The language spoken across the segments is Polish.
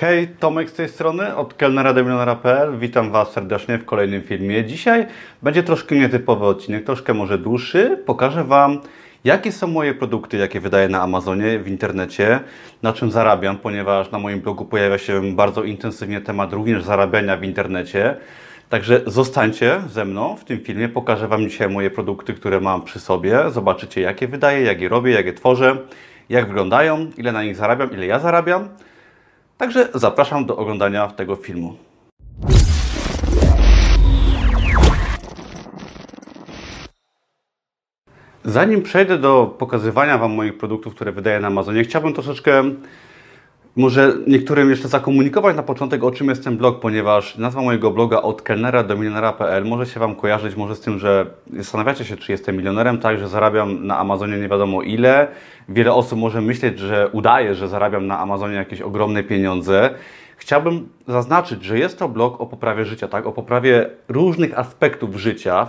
Hej, Tomek z tej strony, od kelnera Witam Was serdecznie w kolejnym filmie. Dzisiaj będzie troszkę nietypowy odcinek, troszkę może dłuższy. Pokażę Wam, jakie są moje produkty, jakie wydaję na Amazonie, w internecie, na czym zarabiam, ponieważ na moim blogu pojawia się bardzo intensywnie temat również zarabiania w internecie. Także zostańcie ze mną w tym filmie. Pokażę Wam dzisiaj moje produkty, które mam przy sobie. Zobaczycie, jakie wydaję, jak je robię, jak je tworzę, jak wyglądają, ile na nich zarabiam, ile ja zarabiam. Także zapraszam do oglądania tego filmu. Zanim przejdę do pokazywania Wam moich produktów, które wydaję na Amazonie, chciałbym troszeczkę może niektórym jeszcze zakomunikować na początek, o czym jest ten blog, ponieważ nazwa mojego bloga od kelnera do milionera.pl może się Wam kojarzyć może z tym, że zastanawiacie się, czy jestem milionerem, tak, że zarabiam na Amazonie nie wiadomo ile. Wiele osób może myśleć, że udaje, że zarabiam na Amazonie jakieś ogromne pieniądze. Chciałbym zaznaczyć, że jest to blog o poprawie życia, tak, o poprawie różnych aspektów życia,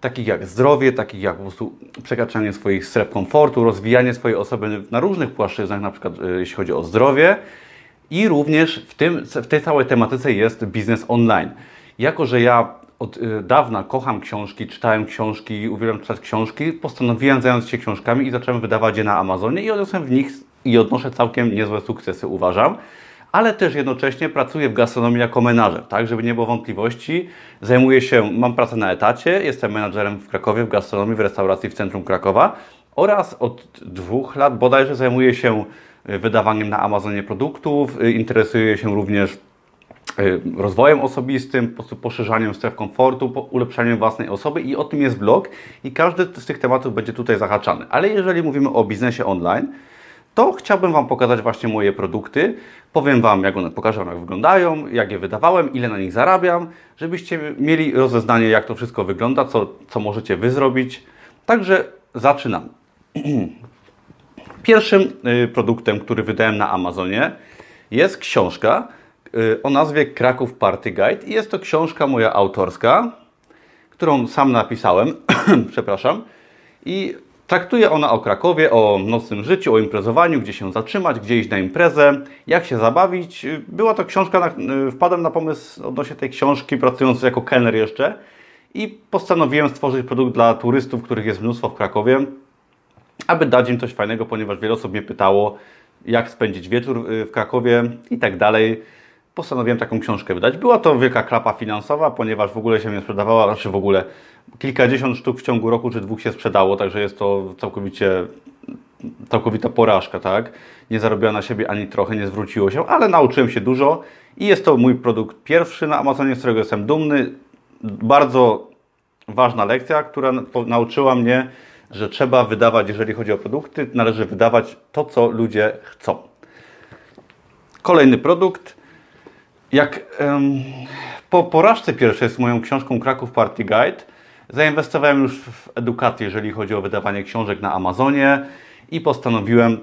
takich jak zdrowie, takich jak po prostu przekraczanie swoich stref komfortu, rozwijanie swojej osoby na różnych płaszczyznach, na przykład e, jeśli chodzi o zdrowie. I również w, tym, w tej całej tematyce jest biznes online. Jako, że ja od e, dawna kocham książki, czytałem książki, uwielbiam czytać książki, postanowiłem zająć się książkami i zacząłem wydawać je na Amazonie i odniosłem w nich i odnoszę całkiem niezłe sukcesy, uważam ale też jednocześnie pracuję w gastronomii jako menadżer, tak, żeby nie było wątpliwości. Zajmuję się, mam pracę na etacie, jestem menadżerem w Krakowie, w gastronomii, w restauracji w centrum Krakowa oraz od dwóch lat bodajże zajmuję się y, wydawaniem na Amazonie produktów, y, interesuję się również y, rozwojem osobistym, po poszerzaniem stref komfortu, ulepszaniem własnej osoby i o tym jest blog i każdy z tych tematów będzie tutaj zahaczany. Ale jeżeli mówimy o biznesie online, to chciałbym Wam pokazać właśnie moje produkty. Powiem Wam, jak one, pokażę jak wyglądają, jak je wydawałem, ile na nich zarabiam, żebyście mieli rozeznanie, jak to wszystko wygląda, co, co możecie Wy zrobić. Także zaczynam. Pierwszym y, produktem, który wydałem na Amazonie jest książka y, o nazwie Kraków Party Guide. I jest to książka moja autorska, którą sam napisałem, przepraszam. I Traktuje ona o Krakowie, o nocnym życiu, o imprezowaniu, gdzie się zatrzymać, gdzie iść na imprezę, jak się zabawić. Była to książka, na, wpadłem na pomysł odnośnie tej książki, pracując jako kelner jeszcze i postanowiłem stworzyć produkt dla turystów, których jest mnóstwo w Krakowie, aby dać im coś fajnego, ponieważ wiele osób mnie pytało, jak spędzić wieczór y, w Krakowie i tak dalej. Postanowiłem taką książkę wydać. Była to wielka klapa finansowa, ponieważ w ogóle się nie sprzedawała, znaczy w ogóle kilkadziesiąt sztuk w ciągu roku czy dwóch się sprzedało, także jest to całkowicie całkowita porażka, tak? Nie zarobiła na siebie ani trochę, nie zwróciło się, ale nauczyłem się dużo i jest to mój produkt pierwszy na Amazonie, z którego jestem dumny. Bardzo ważna lekcja, która nauczyła mnie, że trzeba wydawać, jeżeli chodzi o produkty, należy wydawać to, co ludzie chcą. Kolejny produkt. Jak po porażce pierwszej z moją książką Kraków Party Guide, Zainwestowałem już w edukację, jeżeli chodzi o wydawanie książek na Amazonie i postanowiłem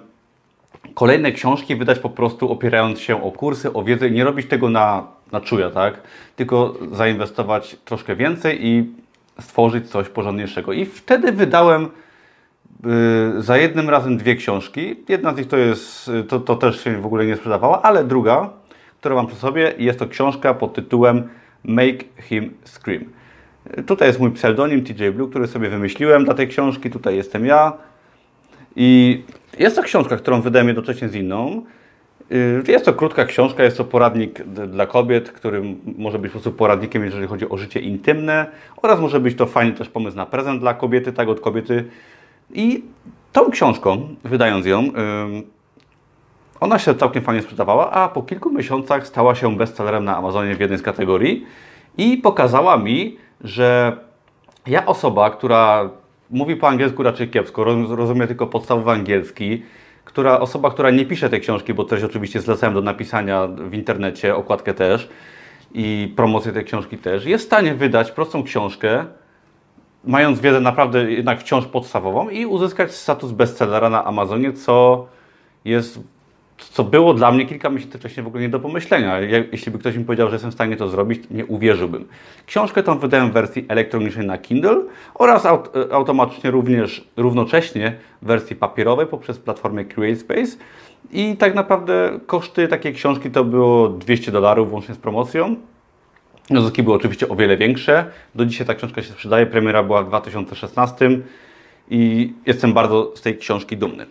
kolejne książki wydać po prostu opierając się o kursy, o wiedzę i nie robić tego na, na czuja, tak? Tylko zainwestować troszkę więcej i stworzyć coś porządniejszego. I wtedy wydałem yy, za jednym razem dwie książki. Jedna z nich to jest, to, to też się w ogóle nie sprzedawała, ale druga, którą mam przy sobie, jest to książka pod tytułem Make Him Scream. Tutaj jest mój pseudonim TJ Blue, który sobie wymyśliłem dla tej książki. Tutaj jestem ja. I jest to książka, którą wydałem jednocześnie z inną. Y, jest to krótka książka, jest to poradnik dla kobiet, który może być po prostu poradnikiem, jeżeli chodzi o życie intymne oraz może być to fajny też pomysł na prezent dla kobiety, tak od kobiety. I tą książką, wydając ją, ona się całkiem fajnie sprzedawała, a po kilku miesiącach stała się bestsellerem na Amazonie w jednej z kategorii i pokazała mi, że ja osoba, która mówi po angielsku raczej kiepsko, rozumie tylko podstawowy angielski, która, osoba, która nie pisze tej książki, bo też oczywiście zlecałem do napisania w internecie, okładkę też i promocję tej książki też, jest w stanie wydać prostą książkę, mając wiedzę naprawdę jednak wciąż podstawową i uzyskać status bestsellera na Amazonie, co jest co było dla mnie kilka miesięcy wcześniej w ogóle nie do pomyślenia. jeśli by ktoś mi powiedział, że jestem w stanie to zrobić, nie uwierzyłbym. Książkę tą wydałem w wersji elektronicznej na Kindle oraz aut automatycznie również równocześnie w wersji papierowej poprzez platformę CreateSpace. I tak naprawdę koszty takiej książki to było 200 dolarów włącznie z promocją. Zyski były oczywiście o wiele większe. Do dzisiaj ta książka się sprzedaje. Premiera była w 2016 i jestem bardzo z tej książki dumny.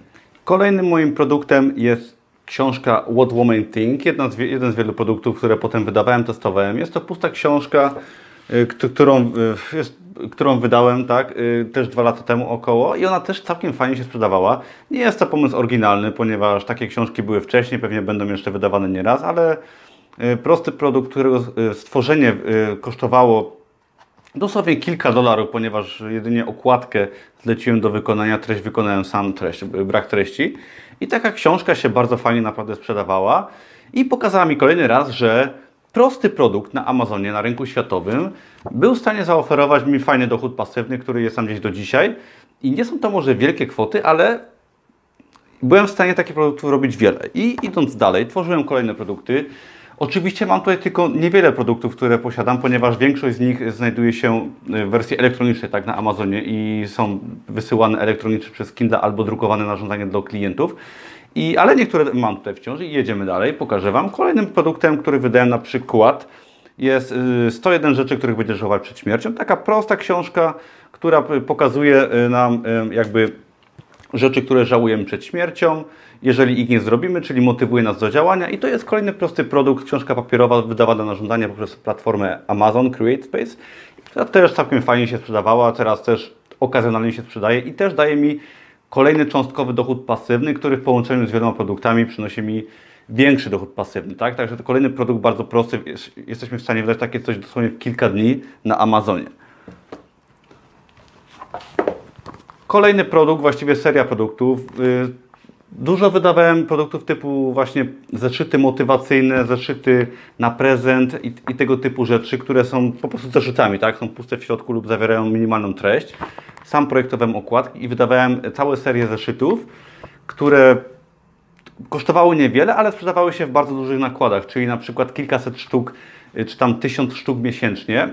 Kolejnym moim produktem jest książka What Women Think, jedna z, jeden z wielu produktów, które potem wydawałem, testowałem. Jest to pusta książka, y, którą, y, jest, którą wydałem tak, y, też dwa lata temu około i ona też całkiem fajnie się sprzedawała. Nie jest to pomysł oryginalny, ponieważ takie książki były wcześniej, pewnie będą jeszcze wydawane nieraz, ale prosty produkt, którego stworzenie kosztowało dosłownie kilka dolarów, ponieważ jedynie okładkę zleciłem do wykonania, treść wykonałem sam, treść, brak treści. I taka książka się bardzo fajnie naprawdę sprzedawała i pokazała mi kolejny raz, że prosty produkt na Amazonie, na rynku światowym był w stanie zaoferować mi fajny dochód pasywny, który jest tam gdzieś do dzisiaj. I nie są to może wielkie kwoty, ale byłem w stanie takich produktów robić wiele. I idąc dalej, tworzyłem kolejne produkty. Oczywiście mam tutaj tylko niewiele produktów, które posiadam, ponieważ większość z nich znajduje się w wersji elektronicznej tak, na Amazonie i są wysyłane elektronicznie przez Kindle albo drukowane na żądanie do klientów. I, ale niektóre mam tutaj wciąż i jedziemy dalej, pokażę Wam. Kolejnym produktem, który wydałem na przykład jest 101 y, rzeczy, których będziesz żałować przed śmiercią. Taka prosta książka, która pokazuje y, nam y, jakby rzeczy, które żałujemy przed śmiercią, jeżeli ich nie zrobimy, czyli motywuje nas do działania. I to jest kolejny prosty produkt, książka papierowa wydawana na żądanie poprzez platformę Amazon CreateSpace, która też całkiem fajnie się sprzedawała, teraz też okazjonalnie się sprzedaje i też daje mi kolejny cząstkowy dochód pasywny, który w połączeniu z wieloma produktami przynosi mi większy dochód pasywny. Tak? Także to kolejny produkt bardzo prosty. Jesteśmy w stanie wydać takie coś dosłownie w kilka dni na Amazonie. Kolejny produkt, właściwie seria produktów. Dużo wydawałem produktów typu właśnie zeszyty motywacyjne, zeszyty na prezent i, i, tego typu rzeczy, które są po prostu zeszytami, tak? Są puste w środku lub zawierają minimalną treść. Sam projektowałem okładki i wydawałem całe serię zeszytów, które kosztowały niewiele, ale sprzedawały się w bardzo dużych nakładach, czyli na przykład kilkaset sztuk, y, czy tam tysiąc sztuk miesięcznie.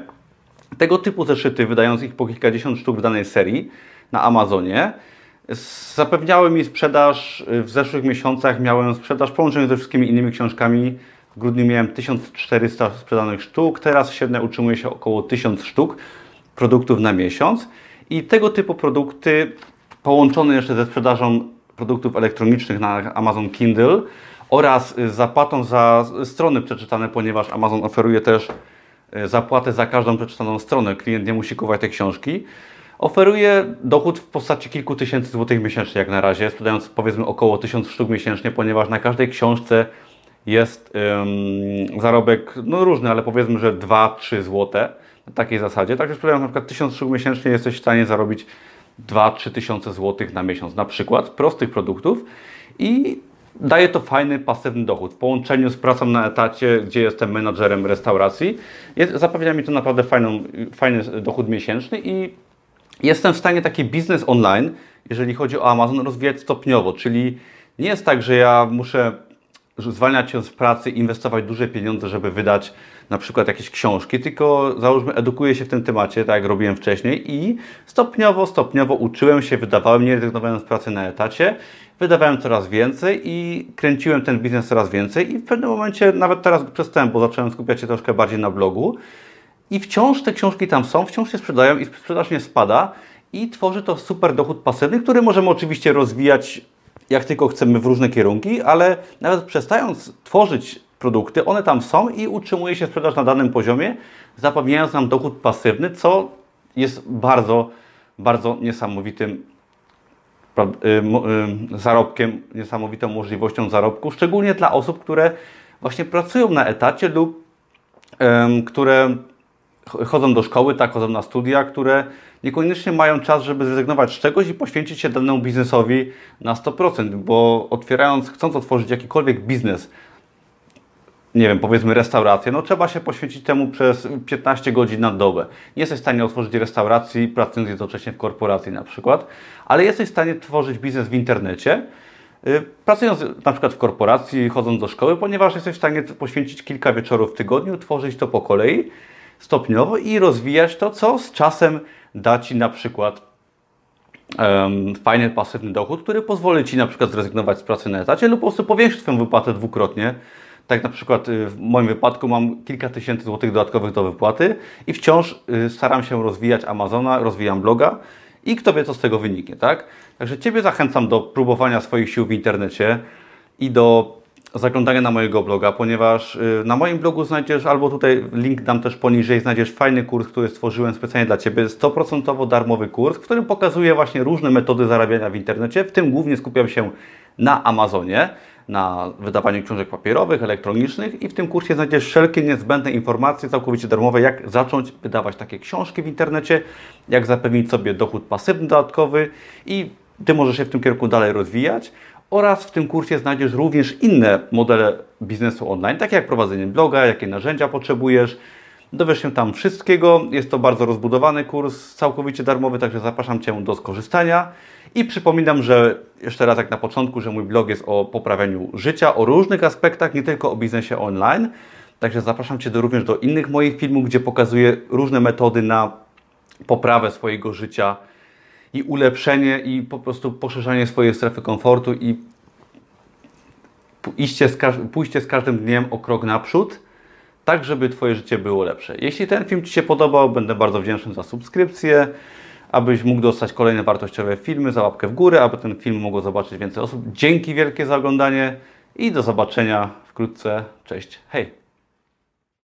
Tego typu zeszyty, wydając ich po kilkadziesiąt sztuk w danej serii, na Amazonie. Zapewniały mi sprzedaż y, w zeszłych miesiącach, miałem sprzedaż połączoną ze wszystkimi innymi książkami. W grudniu miałem 1400 sprzedanych sztuk, teraz średnio utrzymuje się około 1000 sztuk produktów na miesiąc. I tego typu produkty połączone jeszcze ze sprzedażą produktów elektronicznych na Amazon Kindle oraz y, zapłatą za strony przeczytane, ponieważ Amazon oferuje też y, zapłatę za każdą przeczytaną stronę. Klient nie musi kupować tej książki oferuje dochód w postaci kilku tysięcy złotych miesięcznie jak na razie, sprzedając powiedzmy około tysiąc sztuk miesięcznie, ponieważ na każdej książce jest um, zarobek no różny, ale powiedzmy, że 2-3 złote na takiej zasadzie. Także sprzedając na przykład tysiąc sztuk miesięcznie jesteś w stanie zarobić 2-3 tysiące złotych na miesiąc na przykład prostych produktów i daje to fajny, pasywny dochód. W połączeniu z pracą na etacie, gdzie jestem menadżerem restauracji, jest, zapewnia mi to naprawdę fajną, fajny dochód miesięczny i jestem w stanie taki biznes online, jeżeli chodzi o Amazon, rozwijać stopniowo, czyli nie jest tak, że ja muszę zwalniać się z pracy, inwestować duże pieniądze, żeby wydać na przykład jakieś książki, tylko załóżmy edukuję się w tym temacie, tak jak robiłem wcześniej i stopniowo, stopniowo uczyłem się, wydawałem, nie rezygnowałem z pracy na etacie, wydawałem coraz więcej i kręciłem ten biznes coraz więcej i w pewnym momencie, nawet teraz przestałem, bo zacząłem skupiać się troszkę bardziej na blogu, i wciąż te książki tam są, wciąż się sprzedają i sprzedaż nie spada. I tworzy to super dochód pasywny, który możemy oczywiście rozwijać jak tylko chcemy w różne kierunki, ale nawet przestając tworzyć produkty, one tam są i utrzymuje się sprzedaż na danym poziomie, zapewniając nam dochód pasywny, co jest bardzo, bardzo niesamowitym y, y, zarobkiem, niesamowitą możliwością zarobku, szczególnie dla osób, które właśnie pracują na etacie lub które chodzą do szkoły, tak, chodzą na studia, które niekoniecznie mają czas, żeby zrezygnować z czegoś i poświęcić się danemu biznesowi na 100%, bo otwierając, chcąc otworzyć jakikolwiek biznes, nie wiem, powiedzmy restaurację, no trzeba się poświęcić temu przez 15 godzin na dobę. Nie jesteś w stanie otworzyć restauracji, pracując jednocześnie w korporacji na przykład, ale jesteś w stanie tworzyć biznes w internecie, y, pracując na przykład w korporacji, chodząc do szkoły, ponieważ jesteś w stanie poświęcić kilka wieczorów w tygodniu, tworzyć to po kolei, stopniowo i rozwijać to, co z czasem da Ci na przykład um, fajny, pasywny dochód, który pozwoli Ci na przykład zrezygnować z pracy na etacie lub po prostu powiększyć Twoją wypłatę dwukrotnie. Tak na przykład y, w moim wypadku mam kilka tysięcy złotych dodatkowych do wypłaty i wciąż y, staram się rozwijać Amazona, rozwijam bloga i kto wie, co z tego wyniknie, tak? Także Ciebie zachęcam do próbowania swoich sił w internecie i do zaglądania na mojego bloga, ponieważ y, na moim blogu znajdziesz, albo tutaj link dam też poniżej, znajdziesz fajny kurs, który stworzyłem specjalnie dla Ciebie, 100% darmowy kurs, w którym pokazuję właśnie różne metody zarabiania w internecie, w tym głównie skupiam się na Amazonie, na wydawaniu książek papierowych, elektronicznych i w tym kursie znajdziesz wszelkie niezbędne informacje całkowicie darmowe, jak zacząć wydawać takie książki w internecie, jak zapewnić sobie dochód pasywny dodatkowy i Ty możesz się w tym kierunku dalej rozwijać oraz w tym kursie znajdziesz również inne modele biznesu online, takie jak prowadzenie bloga, jakie narzędzia potrzebujesz. Dowiesz się tam wszystkiego. Jest to bardzo rozbudowany kurs, całkowicie darmowy, także zapraszam Cię do skorzystania. I przypominam, że jeszcze raz jak na początku, że mój blog jest o poprawianiu życia, o różnych aspektach, nie tylko o biznesie online. Także zapraszam Cię do, również do innych moich filmów, gdzie pokazuję różne metody na poprawę swojego życia i ulepszenie i po prostu poszerzanie swojej strefy komfortu i pójście z, pójście z każdym dniem o krok naprzód, tak żeby Twoje życie było lepsze. Jeśli ten film Ci się podobał, będę bardzo wdzięczny za subskrypcję, abyś mógł dostać kolejne wartościowe filmy, za łapkę w górę, aby ten film mogło zobaczyć więcej osób. Dzięki wielkie za oglądanie i do zobaczenia wkrótce. Cześć, hej!